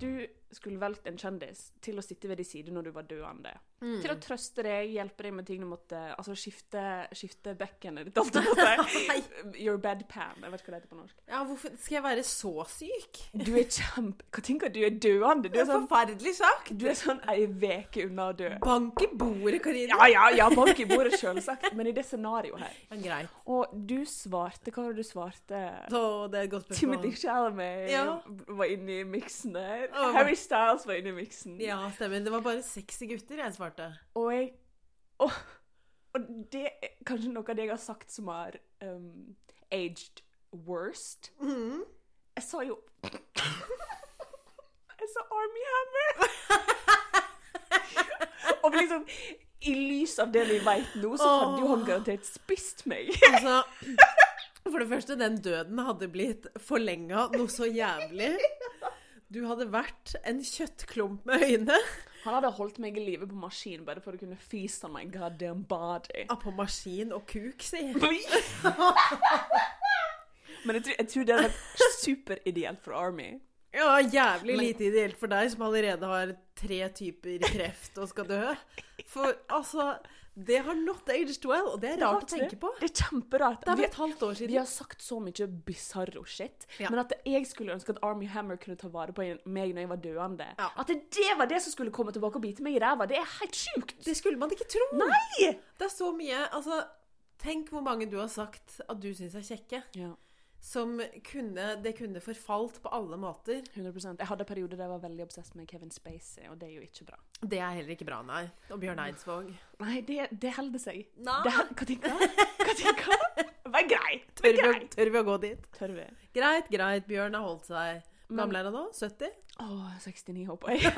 Katinka, hvis du skulle valgt en kjendis til å sitte ved din side når du var døende, Mm. til å trøste deg, hjelpe deg med ting du måtte Altså skifte, skifte bekkenet ditt, du måtte Your bedpan. Jeg vet ikke hva det heter på norsk. Ja, hvorfor skal jeg være så syk? Du er kjempe... tenker du er døende. Du er sånn, Forferdelig sagt. du er sånn ei uke unna å dø. Bank i bordet, Karine. Ja, ja, ja, bank i bordet, selvsagt. Men i det scenarioet her. Men greit. Og du svarte Hva var det du svarte? Så det er et godt spørsmål. Timothy Chalamet Ja. var inne i miksen der. Oh, Harry Styles var inne i miksen. Ja, stemmer. Det var bare sexy gutter jeg svarte. Og jeg og, og det er kanskje noe av det jeg har sagt som har um, aged worst. Mm. Jeg sa jo Jeg sa Army Hammer! og liksom I lys av det vi vet nå, så hadde jo han garantert spist meg. Altså, for det første, den døden hadde blitt forlenga noe så jævlig. Du hadde vært en kjøttklump med øyne. Han hadde holdt meg i live på maskin bare for å kunne feast on my goddamn body. Ja, på maskin og kuk, si. Men jeg tror, jeg tror det hadde vært superideelt for Army. Ja, jævlig Men- lite ideelt for deg som allerede har tre typer kreft og skal dø. For altså Det har not aged well, og det er rart å tenke på. Det er kjemperart. Det er Vi- et halvt år Vi har sagt så mye bisarro shit, Ja. men at jeg skulle ønske at Army Hammer kunne ta vare på meg når jeg var døende Ja. At det, det var det som skulle komme tilbake og bite meg i ræva, det er helt sjukt! Det skulle man ikke tro. Nei! Det er så mye Altså, tenk hvor mange du har sagt at du syns er kjekke. Ja, Som kunne Det kunne forfalt på alle måter. 100%. Jeg hadde en periode der jeg var veldig obsess med Kevin Spacey, og det er jo ikke bra. Det er heller ikke bra, nei. Og Bjørn Eidsvåg. Nei, det, det holder seg. Nei. Det, tenker du? Vær grei. Tør vi, tør vi å gå dit? Tør vi? Greit, greit. Bjørn har holdt seg. Hvor gammel er han nå? 70? Å, 69 håper jeg.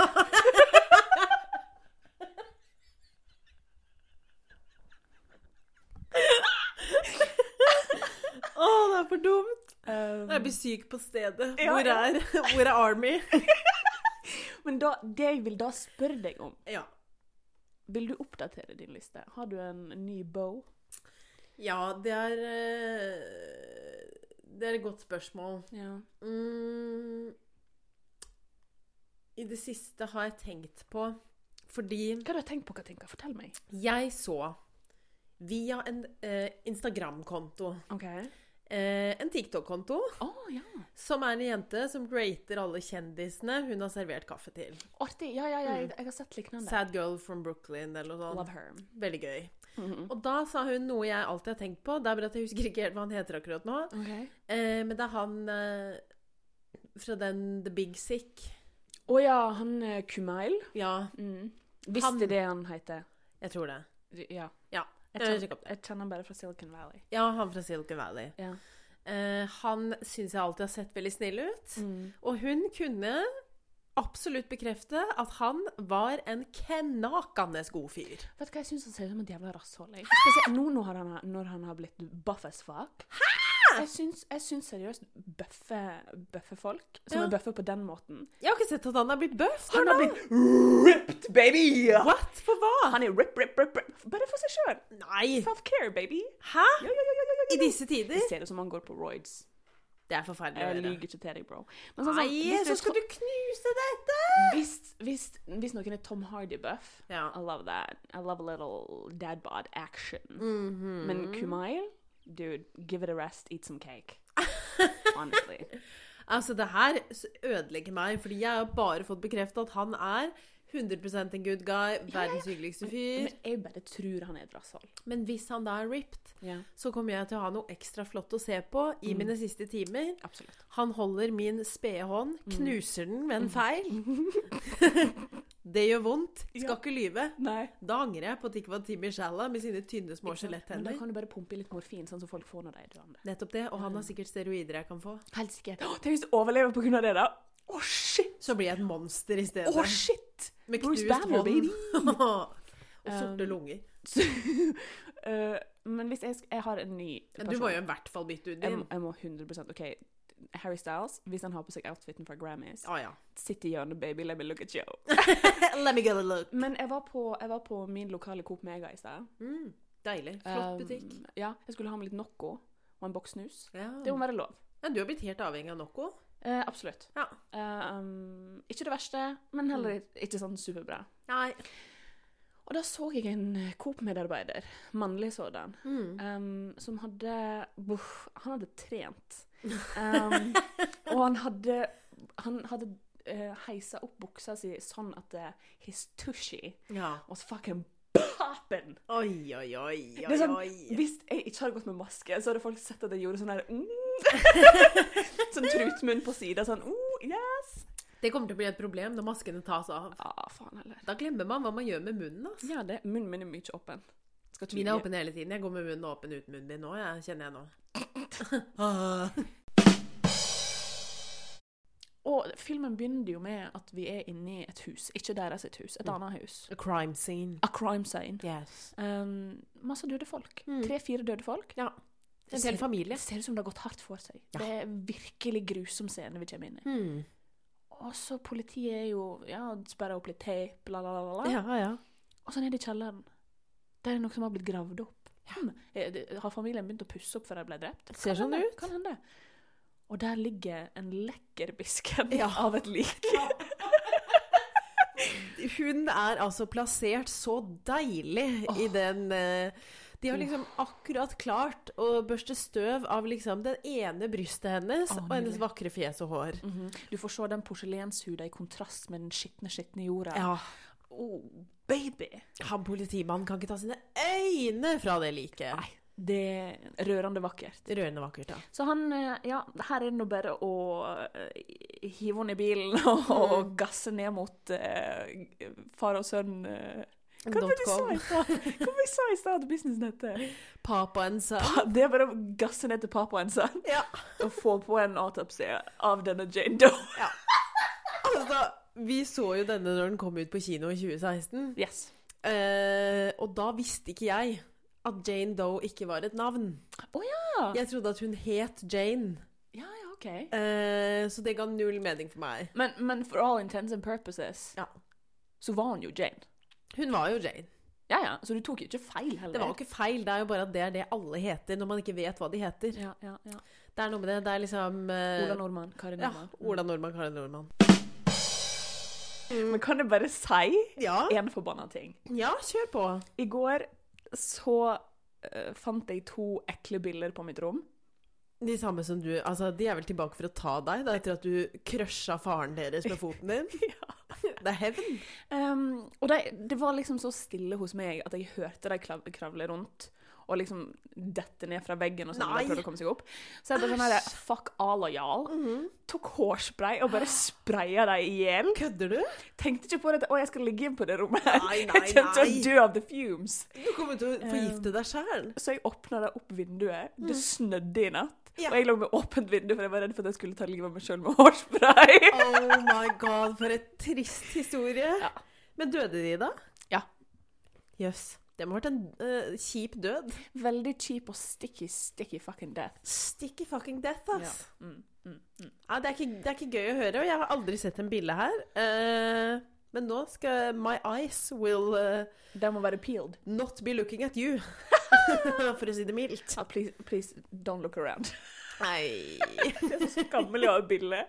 Å, det er for dumt! Um, Jeg blir syk på stedet. Ja, Hvor, er, hvor er Army? men da, det jeg vil da spørre deg om Ja. Vil du oppdatere din liste? Har du en ny bow? ja, det er eh, Det er et godt spørsmål. Ja. Mm, I det siste har jeg tenkt på Fordi Hva har du tenkt på, Katinka? Fortell meg. jeg så via en eh, Instagram-konto OK. Eh, en TikTok-konto Oh, ja. som er en jente som rater alle kjendisene hun har servert kaffe til. Artig. Ja, ja, ja. Jeg, jeg har sett lignende. Sad girl from Brooklyn eller noe sånt. Love her. Veldig gøy. Mhm. Og da sa hun noe jeg alltid har tenkt på. Det er bare at jeg husker ikke helt hva han heter akkurat nå. Okay. Eh, men det er han eh, fra den The Big Sick. Å ja, han eh, Kumail. Ja, Mm. Visste Han- det han heter. jeg tror det. Ja. Ja. Jeg Jeg jeg kjenner han bare fra Silicon Valley. Ja, han fra Silicon Valley. Ja. Uh, han syns jeg alltid har sett veldig snill ut. Mm. Og hun kunne absolutt bekrefte at han var en knakende god fyr. Vet du hva, jeg syns han ser ut som et jævla rasshold. Nå når han, har- når han har blitt buff as fuck. Jeg syns, jeg syns seriøst bøffe, bøffe folk, som Ja. er bøffe på den måten Jeg har ikke sett at han har blitt bøff. Han har blitt ripped, baby! What? For hva? Han er rip, rip, rip, rip. Bare for seg sjøl. Self-care, baby. Hæ? Ja, ja. I disse tider? Det ser ut som han går på roids. Det er forferdelig Jeg lyver ikke til deg, bro. Men sånn, Nei, så skal du knuse dette! hvis, hvis, hvis noen er Tom Hardy-buff Ja. I love that. I love a little dad bod action. Mhm. Men Kumail, dude, give it a rest, eat some cake. Honestly. Altså, det her ødelegger meg, fordi jeg har bare fått bekreftet at han er 100% en good guy, verdens hyggeligste fyr. Men jeg bare tror han er et rasshold. Men hvis han da er ripped, Ja, så kommer jeg til å ha noe ekstra flott å se på i mine siste timer. absolutt. Han holder min spede hånd, knuser den med en feil. det gjør vondt. Skal Ja. ikke lyve. Nei. Da angrer jeg på at det ikke var Timmy Shalla med sine tynne, små Men da kan du bare pumpe i litt morfin, sånn som folk får når de er døende. Nettopp det. Og han har sikkert steroider jeg kan få. Helt sikkert. Tenk hvis du overlever på grunn av det, da. Å, shit! Så blir jeg et monster i stedet. Å, shit! Med knust Banner, hånd. baby. og sorte Um, lunger. Eh, men hvis jeg, jeg har en ny person Du må jo i hvert fall bytte ut din. Jeg, jeg må 100% OK. Harry Styles, hvis han har på seg outfiten fra Grammys oh, ja. Sitt i hjørnet, baby, let me look at you. Let me get a look. Men jeg var på, jeg var på min lokale Coop Mega i stad. Mm, deilig. Flott Um, butikk. ja, jeg skulle ha med litt Nocco og en boks snus. Ja. Det må være lov. Ja, du har blitt helt avhengig av Nocco? Eh, absolutt. Ja. Eh, um, ikke det verste, men heller ikke sånn superbra. Nei. Og da så jeg en Coop-medarbeider, mannlig sådan, Mm. um, som hadde buff, Han hadde trent. Um, og han hadde Han hadde uh, heisa opp buksa si sånn at uh, his tushy Ja. was fucking popping. Oi, oi, oi, er sånn, oi. hvis jeg ikke hadde gått med maske, så hadde folk sett at jeg gjorde sånn her mm. Sånn trutmunn på sida. Sånn oh, yes! Det kommer til å bli et problem når maskene tas av. Ja, faen heller. Da glemmer man hva man gjør med munnen. Altså. Ja, det, munnen min er mye åpen. Min er åpen hele tiden. Jeg går med munnen åpen uten munnbind nå, jeg, kjenner jeg nå. Og filmen begynner jo med at vi er inne i et hus. Ikke deres et hus, et annet hus. A crime scene. A crime scene. Yes. Um, masse døde folk. Mm. Tre-fire døde folk. Ja. En hel familie. Det ser ut som det har gått hardt for seg. Ja. Det er virkelig grusom scene vi kommer inn i. Mm. Og så politiet er jo ja, sperra opp litt teip, la, la, la, la. Ja, ja. Og så nede i kjelleren. Der er det noe som har blitt gravd opp. Hmm. Er Har familien begynt å pusse opp før de ble drept? Ser sånn ut. Kan hende. Og der ligger en lekker bisken Ja. av et lik. Hun er altså plassert så deilig i den eh, De har liksom akkurat klart å børste støv av liksom den ene brystet hennes oh, og hennes vakre fjes og hår. Mhm. Du får se den porselenshuda i kontrast med den skitne, skitne jorda. Ja. Oh, baby! Han politimannen kan ikke ta sine øyne fra det liket. Nei, det er rørende vakkert. Rørende vakkert, ja. Så han eh, Ja, her er det nå bare å eh, hive henne i bilen og, og gasse ned mot uh, far og sønn Uh, Hva var det du sa i stad? Det du sa. Pa- Det er bare å gasse ned til papaen sin Ja. og få på en autopsy av denne Jane Doe. Altså, vi så jo denne når den kom ut på kino i 2016. Yes. Eh, og da visste ikke jeg at Jane Doe ikke var et navn. Oh, ja. Jeg trodde at hun het Jane. Ja, ja, OK. Eh, så det ga null mening for meg. Men, men for all intents and purposes Ja. så var hun jo Jane. Hun var jo Jane. Ja, ja, så du tok jo ikke feil heller. Det var jo ikke feil, det er jo bare at det er det alle heter når man ikke vet hva de heter. Ja, ja, ja. Det er noe med det. Det er liksom uh... Ola Nordmann, Kari Ja, Ola Nordmann, Karin Nordmann. Men kan jeg bare si Ja. en forbanna ting? ja, kjør på. I går så uh, fant jeg to ekle bilder på mitt rom. De samme som du Altså, de er vel tilbake for å ta deg, da, etter at du crusha faren deres med foten din? Ja. Det er hevn. Um, og det, det var liksom så stille hos meg at jeg hørte de kravle rundt. Og liksom dette ned fra veggen og sånn. De prøvde å komme seg opp. Så jeg bare sånn her Fuck all og jal. Tok hårspray og bare spraya dem i hjel. Kødder du? Tenkte ikke på det. Å, jeg skal ligge inn på det rommet her. Nei, nei, Jeg kommer til å dø av the fumes. Du kommer til å forgifte deg sjæl. Så jeg åpna da opp vinduet. Det snødde i natt. Mm. Ja. Og jeg lå med åpent vindu, for jeg var redd for at jeg skulle ta livet av meg sjøl med hårspray. Oh my god, for et trist historie. Ja. Men døde de da? Ja. Jøss. Det må ha vært en uh, kjip død. Veldig kjip og sticky, sticky fucking death. Sticky fucking death, ass. Ja. Mm, mm, mm. Ja, det, er ikke, det er ikke gøy å høre, og jeg har aldri sett en bille her. Uh, men nå skal My eyes will uh, Den må være peeled. not be looking at you. For å si det mildt. Ah, please, please don't look around. Nei. Det er så skammelig å ha bille.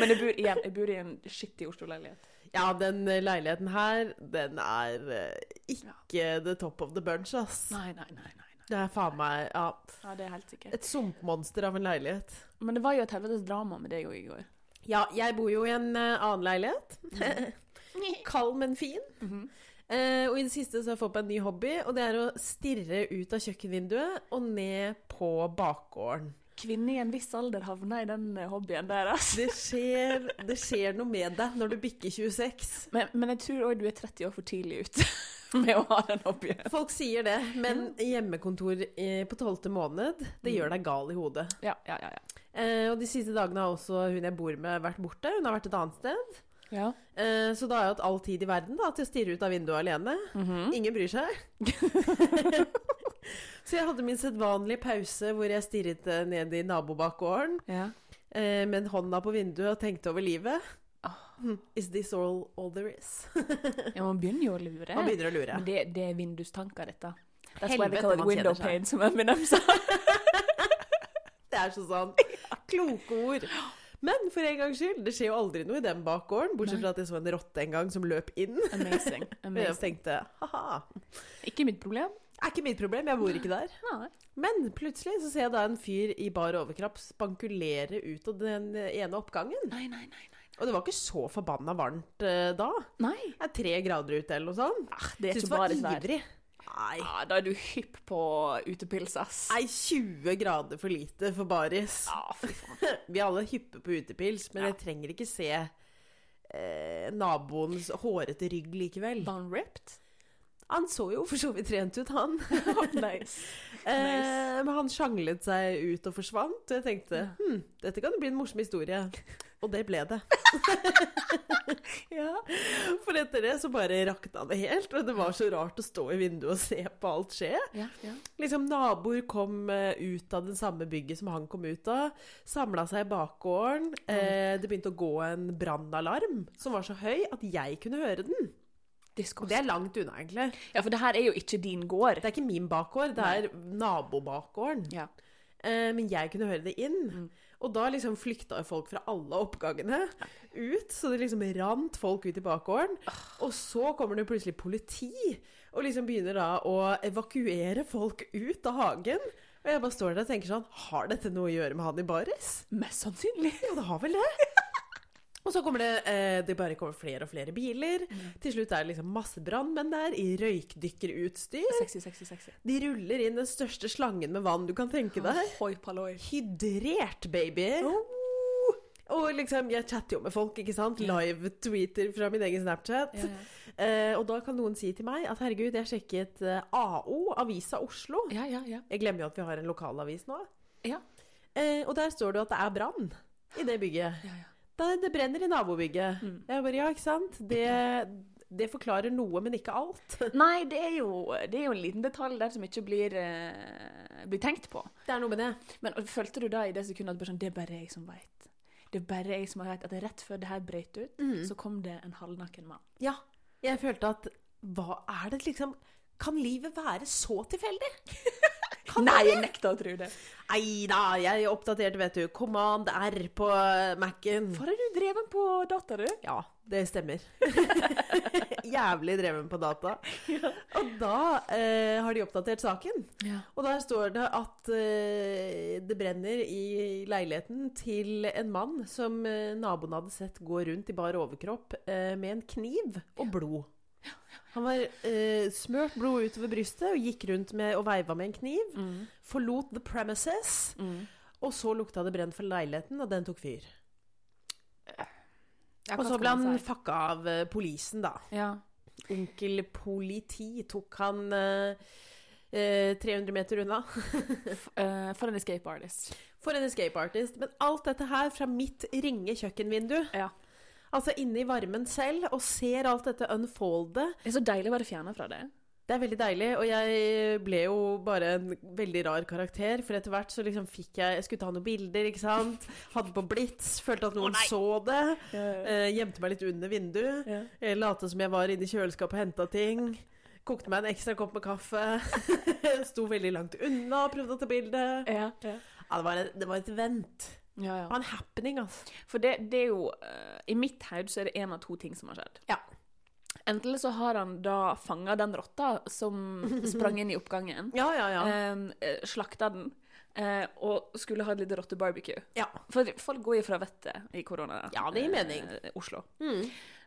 Men jeg bor, igjen, jeg bor i en skittig Oslo-leilighet. Ja, den eh, leiligheten her, den er eh, ikke the top of the bunch, ass. Nei, nei, nei. nei, nei. Det er faen meg ja, Ja, det er helt sikkert. et sumpmonster av en leilighet. Men det var jo et helvetes drama med deg òg i går. Ja, jeg bor jo i en uh, annen leilighet. Kald, men fin. Mm -hmm. uh, og i det siste så har jeg fått meg en ny hobby, og det er å stirre ut av kjøkkenvinduet og ned på bakgården. Kvinner i en viss alder havna i den eh, hobbyen der, ass. Det skjer, det skjer noe med deg når du bikker 26. Men, men jeg tror òg du er 30 år for tidlig ute med å ha den hobbyen. Folk sier det, men hjemmekontor eh, på tolvte måned, det gjør deg gal i hodet. Ja, ja, ja. ja. Eh, og de siste dagene har også hun jeg bor med, vært borte. Hun har vært et annet sted. ja. Så da har jeg hatt all tid i verden da, til å stirre ut av vinduet alene. Mhm. Ingen bryr seg. så jeg hadde min sedvanlige pause hvor jeg stirret eh, ned i nabobakgården ja. eh, med en hånda på vinduet og tenkte over livet. Hmm, Is this all, all there is? ja, man begynner jo å lure. Man begynner å lure. Men det, det er vindustanker, dette. That's why Helvete, they call it window pane, som Eminem sa. Det er så sånn. Kloke ord. Men for en gangs skyld, det skjer jo aldri noe i den bakgården, bortsett fra at jeg så en rotte en gang som løp inn. Amazing. Og jeg tenkte ha-ha, Ikke mitt problem. Er ikke mitt problem, jeg bor ikke der. Men plutselig så ser jeg da en fyr i bar overkropp spankulere ut av den ene oppgangen. Nei, nei, nei. nei. Og det var ikke så forbanna varmt eh, da. Nei. Det er tre grader ute eller noe sånt. Ah, det er Syns ikke det var bare svær. ivrig. Nei. Ja, da er du hypp på utepils, ass. Nei, 20 grader for lite for baris. Ja, fy faen. Vi er alle hyppe på utepils, men Ja. jeg trenger ikke se eh, naboens hårete rygg likevel. Var han ripped? Han så jo for så vidt trent ut, han. nice. Eh, men han sjanglet seg ut og forsvant, og jeg tenkte hm, dette kan jo bli en morsom historie. Og det ble det. Ja. For etter det så bare rakna det helt, og det var så rart å stå i vinduet og se på alt skje. Ja, ja. Liksom Naboer kom eh, ut av den samme bygget som han kom ut av. Samla seg i bakgården. Eh, det begynte å gå en brannalarm som var så høy at jeg kunne høre den. Og det er langt unna, egentlig. Ja, for det her er jo ikke din gård. Det er ikke min bakgård, det er nabobakgården. Ja. Eh, men jeg kunne høre det inn. Mm. Og da liksom flykta folk fra alle oppgangene ut, så det liksom rant folk ut i bakgården. Og så kommer det plutselig politi, og liksom begynner da å evakuere folk ut av hagen. Og jeg bare står der og tenker sånn Har dette noe å gjøre med han i baris? Mest sannsynlig. Ja, det har vel det. Og så kommer det eh, Det bare kommer flere og flere biler. Til slutt er det liksom masse brannmenn der i røykdykkerutstyr. Sexy, sexy, sexy. De ruller inn den største slangen med vann du kan tenke deg. Hoi palloi. Hydrert, baby! Og liksom, jeg chatter jo med folk, ikke sant? Live-tweeter fra min egen Snapchat. Ja, ja. Eh, og da kan noen si til meg at herregud, jeg sjekket eh, AO, Avisa Oslo. Ja, ja, ja. Jeg glemmer jo at vi har en lokalavis nå. Ja. Eh, og der står det at det er brann i det bygget. ja, ja. Da, det brenner i nabobygget. Mm. Jeg bare, ja, ikke sant? Det, det forklarer noe, men ikke alt. Nei, det er, jo, det er jo en liten detalj der som ikke blir, eh, blir tenkt på. Det er noe med det. Men følte du da i det sekundet at sånn, det er bare jeg som veit? Det er bare jeg som har vet at rett før det her brøt ut, Mm. så kom det en halvnaken mann. Ja. Jeg følte at Hva er det liksom Kan livet være så tilfeldig? Kan Nei, jeg nekter å tro det. Nei da, jeg oppdatert, vet du. Command R på Mac-en. Hvor har du dreven på data, du? Ja, det stemmer. Jævlig dreven på data. Og da eh, har de oppdatert saken. Ja. Og der står det at eh, det brenner i leiligheten til en mann som eh, naboen hadde sett gå rundt i bar overkropp eh, med en kniv og blod. Han var eh, smørt blod utover brystet og gikk rundt med, og veiva med en kniv. Mm. Forlot the premises. Mm. Og så lukta det brent for leiligheten, og den tok fyr. Og så ble han fucka av uh, politien, da. Ja. Onkel politi tok han uh, uh, 300 meter unna. Eh, for en escape artist. For en escape artist. Men alt dette her fra mitt ringe kjøkkenvindu. Ja. Altså inne i varmen selv, og ser alt dette unfolde. Det er så deilig å være fjerna fra det. Det er veldig deilig, og jeg ble jo bare en veldig rar karakter. For etter hvert så liksom fikk jeg Jeg skulle ta noen bilder, ikke sant. Hadde på blits, følte at noen oh, så det. Ja. Eh, gjemte meg litt under vinduet. Ja. Late som jeg var inne i kjøleskapet og henta ting. Kokte meg en ekstra kopp med kaffe. Sto veldig langt unna og prøvde å ta bilde. Ja, det, var et, det var et vent. Ja, Det ja. var en happening, altså. For det, det er jo uh, I mitt hode så er det én av to ting som har skjedd. Ja. Enten så har han da fanga den rotta som sprang inn i oppgangen, Ja, ja, ja. eh, slakta den, eh, og skulle ha et lite rottebarbecue. ja. For folk går jo fra vettet i korona. Ja, det gir mening. eh, Oslo. Mm.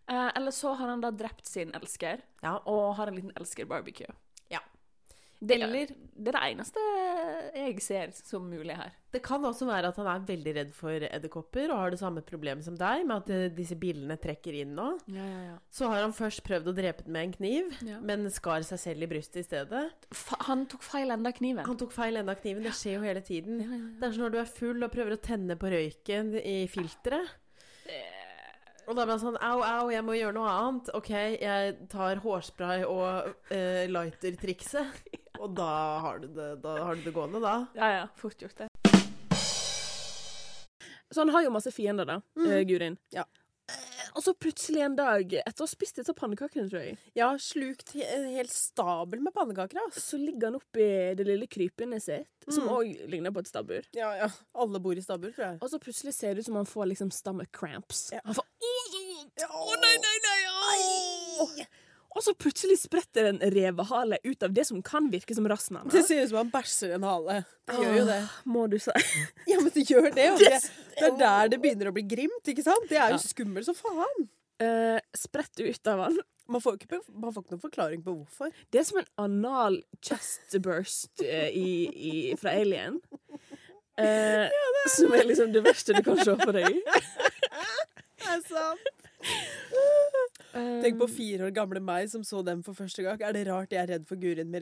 Eh, eller så har han da drept sin elsker, ja. og har en liten elsker-barbecue. Det, Eller- det er det eneste jeg ser som mulig her. Det kan også være at han er veldig redd for edderkopper og har det samme problemet som deg, med at eh, disse billene trekker inn nå. Ja, ja, ja. Så har han først prøvd å drepe den med en kniv, men skar seg selv i brystet i stedet. Fa han tok feil ende av kniven. Han tok feil ende av kniven. Det skjer jo hele tiden. Det er som når du er full og prøver å tenne på røyken i filteret. Og da blir han sånn Au, au, jeg må gjøre noe annet. OK, jeg tar hårspray og uh, lighter-trikset. Og da har, du det, da har du det gående, da. Ja, ja, fort gjort det. Så han har jo masse fiender, da, Mm. uh, Gurin. Ja. Og så plutselig en dag, etter å ha spist disse pannekakene, tror jeg, Ja, slukt en hel stabel med pannekaker, ass. så ligger han oppi det lille krypinnet sitt, som Mm. òg ligner på et stabbur. Ja, ja. Alle bor i stabbur, tror jeg. Og så plutselig ser det ut som han får liksom stomach cramps. Ja. Han får Å, så vondt! Å, nei, nei, nei! Å! Og så plutselig spretter en revehale ut av det som kan virke som rassen hans. Det ser ut som han bæsjer en hale. Det gjør jo det. Må du si. Ja, men det gjør det. Det, det er der det begynner å bli grimt, ikke sant? Det er jo skummelt som faen. Uh, spredt ut av han. Man får ikke, man får ikke noen forklaring på hvorfor. Det er som en anal chest burst uh, i, i, fra Alien. Eh, som er liksom det verste du kan se for deg. Det er sant. Tenk på fire år gamle meg som så dem for første gang. Er det rart jeg er redd for Gurin med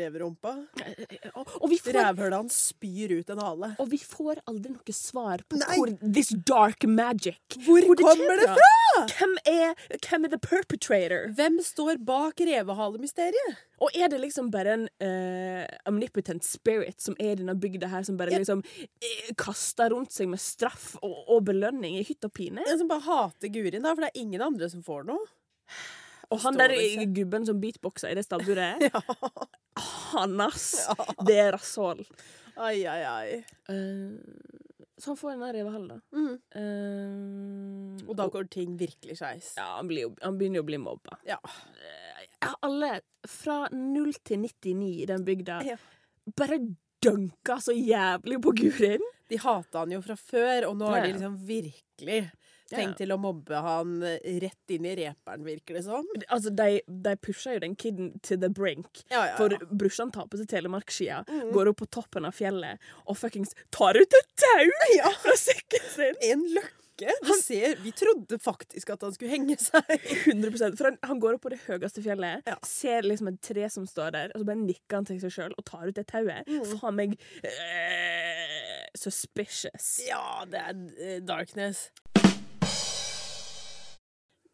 vi får, Rævhølet hans spyr ut en hale. og vi får aldri noe svar på Nei. hvor this dark magic Hvor hvor kommer det fra? Hvem er, hvem er the perpetrator? Hvem står bak revehalemysteriet? Og er det liksom bare en uh, omnipotent spirit som er i denne bygda her, som bare liksom uh, kaster rundt seg med straff og, og belønning i hytt og pine? En som bare hater Gurin, da, for det er ingen andre som får noe. Og han der gubben som beatboxer i det stabburet, Ja. han ass! Ja. Det er rasshål. Ai, ai, ai. Uh, så han får en der revehallen, da. Mm. Uh, Og da går ting virkelig skeis. ja, han, blir han begynner jo å bli mobba. Ja. Ja, alle fra 0 til 99 i den bygda Ja. bare dunka så jævlig på Gurin. De hata han jo fra før, og nå har de liksom virkelig tenkt til å mobbe han rett inn i reperen, virker det som. Altså, de, de pusher jo den kiden to the brink. Ja, ja, For ja. brorsan tar på seg telemarkskia, går opp på toppen av fjellet og fuckings tar ut et tau Ja. fra sekken sin! En løkke! Han ser, vi trodde faktisk at han skulle henge seg. 100 For han, han går opp på det høyeste fjellet, Ja. ser liksom et tre som står der, og så bare nikker han til seg sjøl og tar ut det tauet. Mm. Faen meg eh, suspicious. Ja, det er eh, darkness.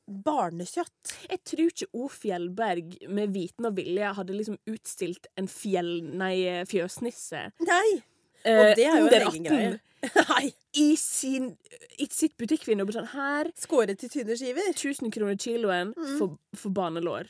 Barnekjøtt. Jeg tror ikke O. Fjellberg med viten og vilje hadde liksom utstilt en fjell... Nei, fjøsnisse. Nei! eh, Og det er jo en under egen greie. Nei. I, sin, I sitt butikkvindu. Sånn, her Skåret til tynne skiver. 1000 kroner kiloen Mm. for, for banelår.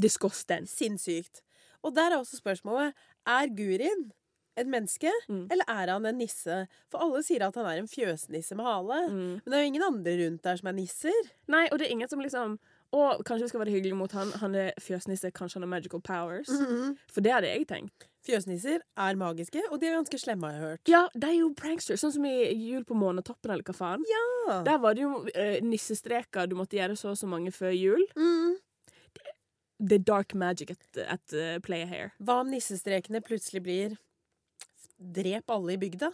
Disgusting. Sinnssykt. Og der er også spørsmålet Er Gurin et menneske, Mm. eller er han en nisse? For alle sier at han er en fjøsnisse med hale. Mm. Men det er jo ingen andre rundt der som er nisser. Nei, og det er ingen som liksom Å, kanskje vi skal være hyggelige mot han. Han er fjøsnisse, kanskje han har magical powers. For det hadde jeg tenkt. Fjøsnisser er magiske, og de er ganske slemme, har jeg hørt. Ja, de er jo pranksters, sånn som i Jul på månetoppen, eller hva faen. Ja. Der var det jo uh, nissestreker, du måtte gjøre så og så mange før jul. Mm. The dark magic at, at uh, play here. Hva om nissestrekene plutselig blir Drep alle i bygda?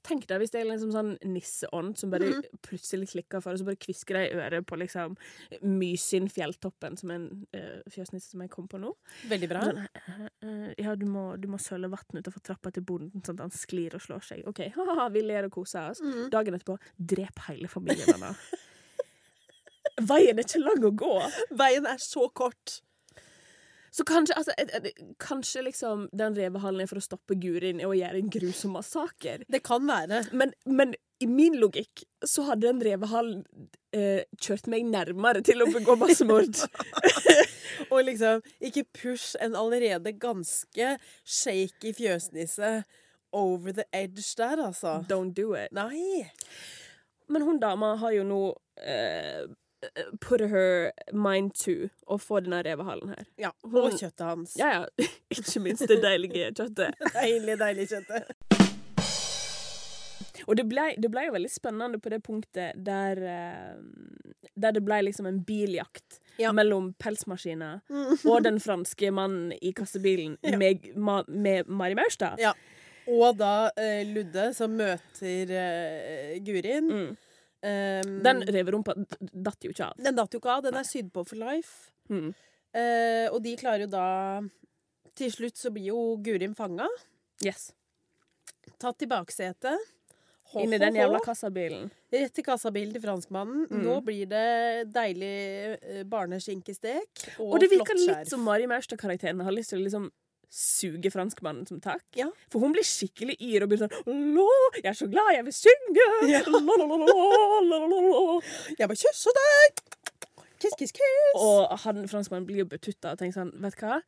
Tenk deg hvis det er liksom sånn nisseånd som bare Mhm. plutselig klikker for, og så bare kvisker det i øret på liksom Mysin fjelltoppen, som er en uh, fjøsnisse som jeg kom på nå. Veldig bra. Sånn, uh, uh, ja, du må, du må søle vann utenfor trappa til bonden, sånn at han sklir og slår seg. OK, haha, vi ler og koser oss. Mm. Dagen etterpå, drep hele familien hennes. Veien er ikke lang å gå. Veien er så kort. Så kanskje, altså, et- et- kanskje liksom den revehallen er for å stoppe Gurin å gjøre en grusom massaker. Det kan være. Men, men i min logikk så hadde den revehallen eh, kjørt meg nærmere til å begå massemord. Og liksom, ikke push en allerede ganske shaky fjøsnisse over the edge der, altså. Don't do it. Nei. Men hun dama har jo nå eh, put her mind to å få denne revehalen her. Ja, Og kjøttet hans. Ja, ja. Ikke minst det deilige kjøttet. Deilig, deilig kjøttet. Og det ble, det ble jo veldig spennende på det punktet der, eh, der det ble liksom en biljakt Ja. mellom pelsmaskiner og den franske mannen i kassebilen Ja. med, ma, med Mari Maurstad. Ja. Og da eh, Ludde, som møter eh, Gurin. Mm. Um, Den reverumpa datt jo ikke av. den datt jo ikke av. Den er sydd på for life. Mm. Uh, og de klarer jo da Til slutt så blir jo Gurim fanga. Yes. Tatt i baksetet. Inn i den jævla kassabilen. Rett til kassabilen til franskmannen. Mm. Nå blir det deilig eh, barneskinkestek og, Og det virker litt som Mari Maurstad-karakteren har lyst til å liksom suge franskmannen som takk. Ja. For hun blir skikkelig yr og blir sånn Lå, jeg er så glad jeg vil synge! Ja. lå, lå, lå!» la, la, la, la, la. Jeg bare kysser deg! Kiss, kiss, kiss! Og han franskmannen blir jo betutta og tenker sånn, vet du hva?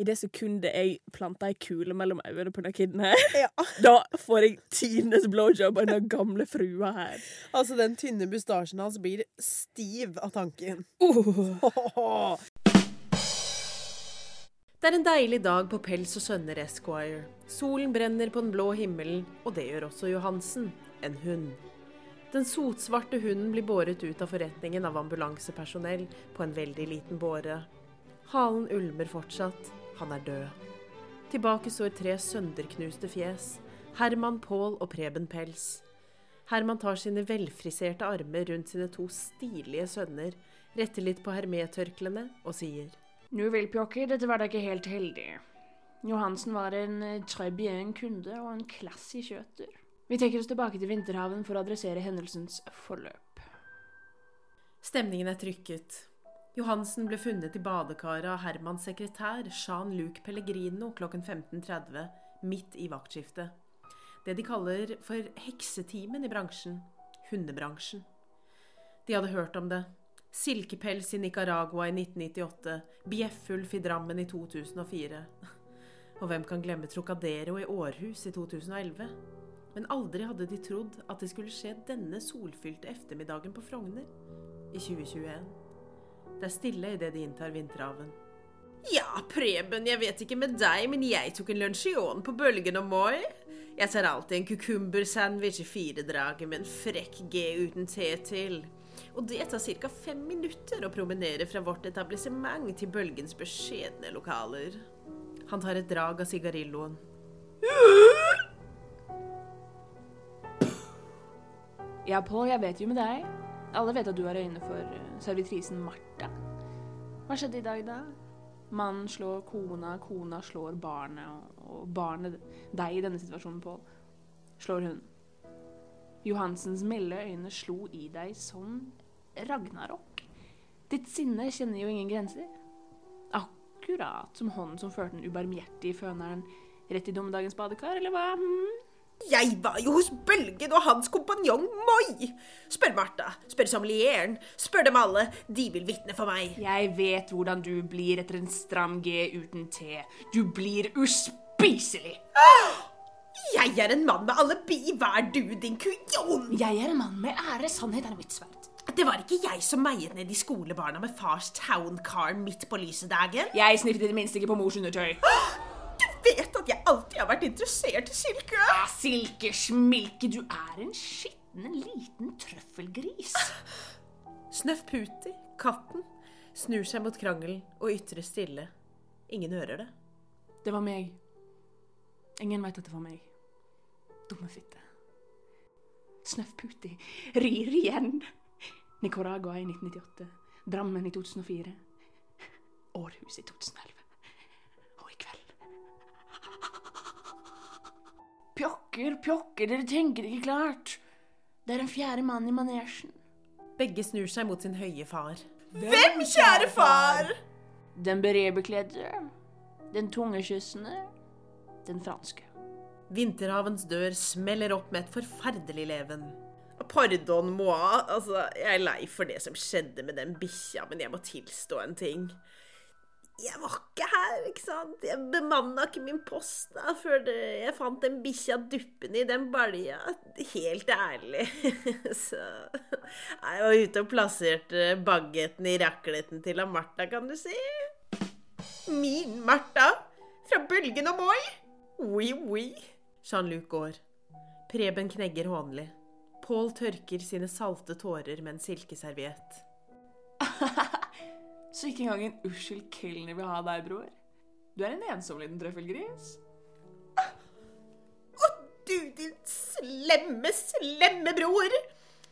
I det sekundet jeg planta ei kule mellom øynene på den kiden her, Ja. da får jeg tidenes blowjob av den gamle frua her. Altså, den tynne bustasjen hans blir stiv av tanken. Uh. Det er en deilig dag på Pels og Sønner Esquire. Solen brenner på den blå himmelen, og det gjør også Johansen, en hund. Den sotsvarte hunden blir båret ut av forretningen av ambulansepersonell på en veldig liten båre. Halen ulmer fortsatt. Han er død. Tilbake står tre sønderknuste fjes. Herman, Pål og Preben Pels. Herman tar sine velfriserte armer rundt sine to stilige sønner, retter litt på hermetørklene og sier Nu vel, Pjokke, dette var da ikke helt heldig. Johansen var en eh, bien kunde og en klasse kjøter. Vi trekker oss tilbake til Vinterhaven for å adressere hendelsens forløp. Stemningen er trykket. Johansen ble funnet i badekaret av Hermans sekretær, Jean-Luc Pellegrino, klokken 15.30, midt i vaktskiftet. Det de kaller for heksetimen i bransjen. Hundebransjen. De hadde hørt om det. Silkepels i Nicaragua i 1998. Bjeffulf i Drammen i 2004. Og hvem kan glemme Trocadero i Århus i 2011? Men aldri hadde de trodd at det skulle skje denne solfylte ettermiddagen på Frogner i 2021. Det er stille idet de inntar vinterhaven. Ja, Preben, jeg vet ikke med deg, men jeg tok en lunsjion på Bølgen og Moi. Jeg tar alltid en kukumbersandwich i firedraget med en frekk G uten te til. Og det tar ca. fem minutter å promenere fra vårt etablissement til Bølgens beskjedne lokaler. Han tar et drag av sigarilloen. Ja, Pål, jeg vet jo med deg. Alle vet at du har øyne for eh, servitrisen Martha. Hva skjedde i dag, da? Mannen slår kona, kona slår barnet, og barnet, deg i denne situasjonen, Pål, slår hun. Johansens milde øyne slo i deg som ragnarok. Ditt sinne kjenner jo ingen grenser. Akkurat som hånden som førte den ubarmhjertige føneren rett i dommedagens badekar, eller hva? Hmm? Jeg var jo hos Bølgen og hans kompanjong Moi! Spør Martha, spør sommelieren, spør dem alle. De vil vitne for meg. Jeg vet hvordan du blir etter en stram G uten te. Du blir uspiselig. Jeg er en mann med alibi. Hva er du, din kujon? Jeg er en mann med ære. Sannhet er mitt sverd. Det var ikke jeg som meiet ned de skolebarna med fars towncar midt på lysedagen. Jeg sniffet i det minste ikke på mors undertøy. Du vet at jeg alltid har vært interessert i silke. Ja, Silkesmilke, du er en skitten liten trøffelgris. Snøff Puti, katten, snur seg mot krangelen og ytrer stille. Ingen hører det. Det var meg. Ingen veit at det var meg. Dumme fitte. Snøffputi rir igjen. Nicaragua i 1998. Drammen i 2004. Århus i 2011. Og i kveld Pjokker, pjokker, dere tenker ikke klart. Det er en fjerde mann i manesjen. Begge snur seg mot sin høye far. Hvem, kjære far? Den berebekledde, den tungekyssende, den franske. Vinterhavens dør smeller opp med et forferdelig leven. Pardon, moi. Altså, jeg er lei for det som skjedde med den bikkja, men jeg må tilstå en ting. Jeg var ikke her, ikke sant? Jeg bemanna ikke min post da, før jeg fant den bikkja duppende i den balja. Helt ærlig. Så Jeg var ute og plasserte bagetten i rakleten til Martha, kan du si. Min Martha. Fra Bølgen og Moi. Oui, oui. Jean-Luc går. Preben knegger hånlig. Pål tørker sine salte tårer med en silkeserviett. Så ikke engang en uskyld kelner vil ha deg, bror. Du er en ensom liten trøffelgris. Å, du din slemme, slemme bror!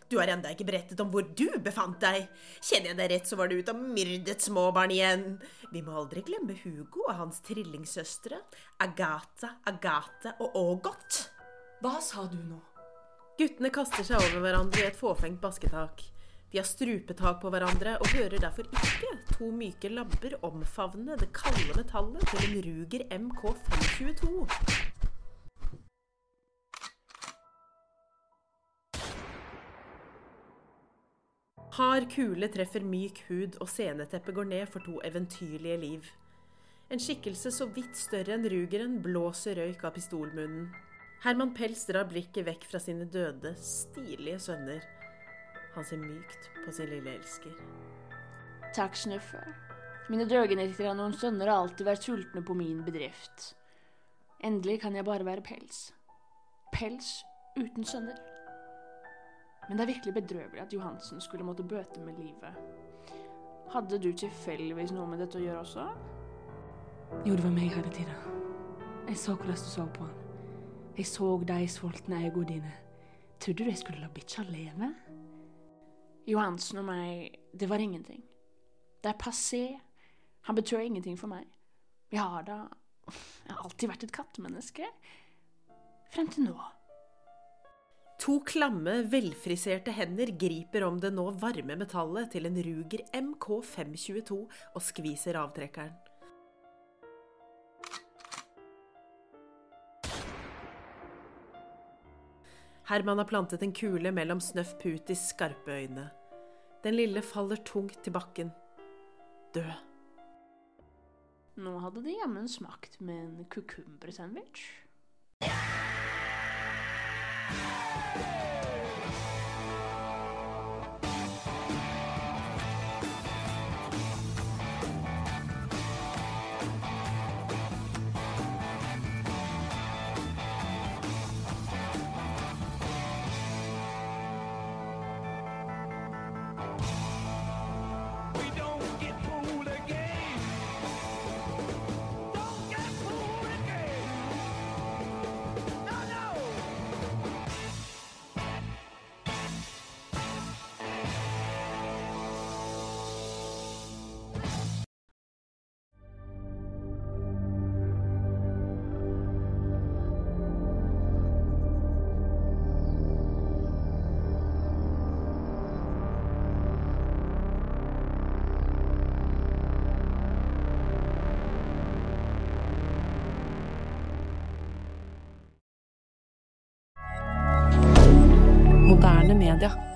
Du har enda ikke berettet om hvor du befant deg. Kjenner jeg deg rett, så var du ute og myrdet småbarn igjen. Vi må aldri glemme Hugo og hans trillingsøstre. Agatha, Agathe og Ågot. Hva sa du nå? Guttene kaster seg over hverandre i et fåfengt basketak. De har strupetak på hverandre og hører derfor ikke to myke labber omfavne det kalde metallet til en Ruger MK522. Hard kule treffer myk hud, og sceneteppet går ned for to eventyrlige liv. En skikkelse så vidt større enn rugeren blåser røyk av pistolmunnen. Herman Pels drar blikket vekk fra sine døde, stilige sønner. Han ser mykt på sin lille elsker. Takk, Snuffe. Mine døgenetter av noen sønner har alltid vært sultne på min bedrift. Endelig kan jeg bare være pels. Pels uten sønner. Men det er virkelig bedrøvelig at Johansen skulle måtte bøte med livet. Hadde du tilfeldigvis noe med dette å gjøre også? Jo, det var meg hele tida. Jeg så hvordan du så på han. Jeg så de sultne øynene dine. Trodde du jeg skulle la bikkja leve? Johansen og meg, det var ingenting. Det er passé. Han betyr ingenting for meg. Jeg har da Jeg har alltid vært et kattemenneske. Frem til nå. To klamme, velfriserte hender griper om det nå varme metallet til en Ruger MK522 og skviser avtrekkeren. Herman har plantet en kule mellom Snøff Putis skarpe øyne. Den lille faller tungt til bakken. Død. Nå hadde det jammen smakt med en kukumbersandwich. やった! milliardaire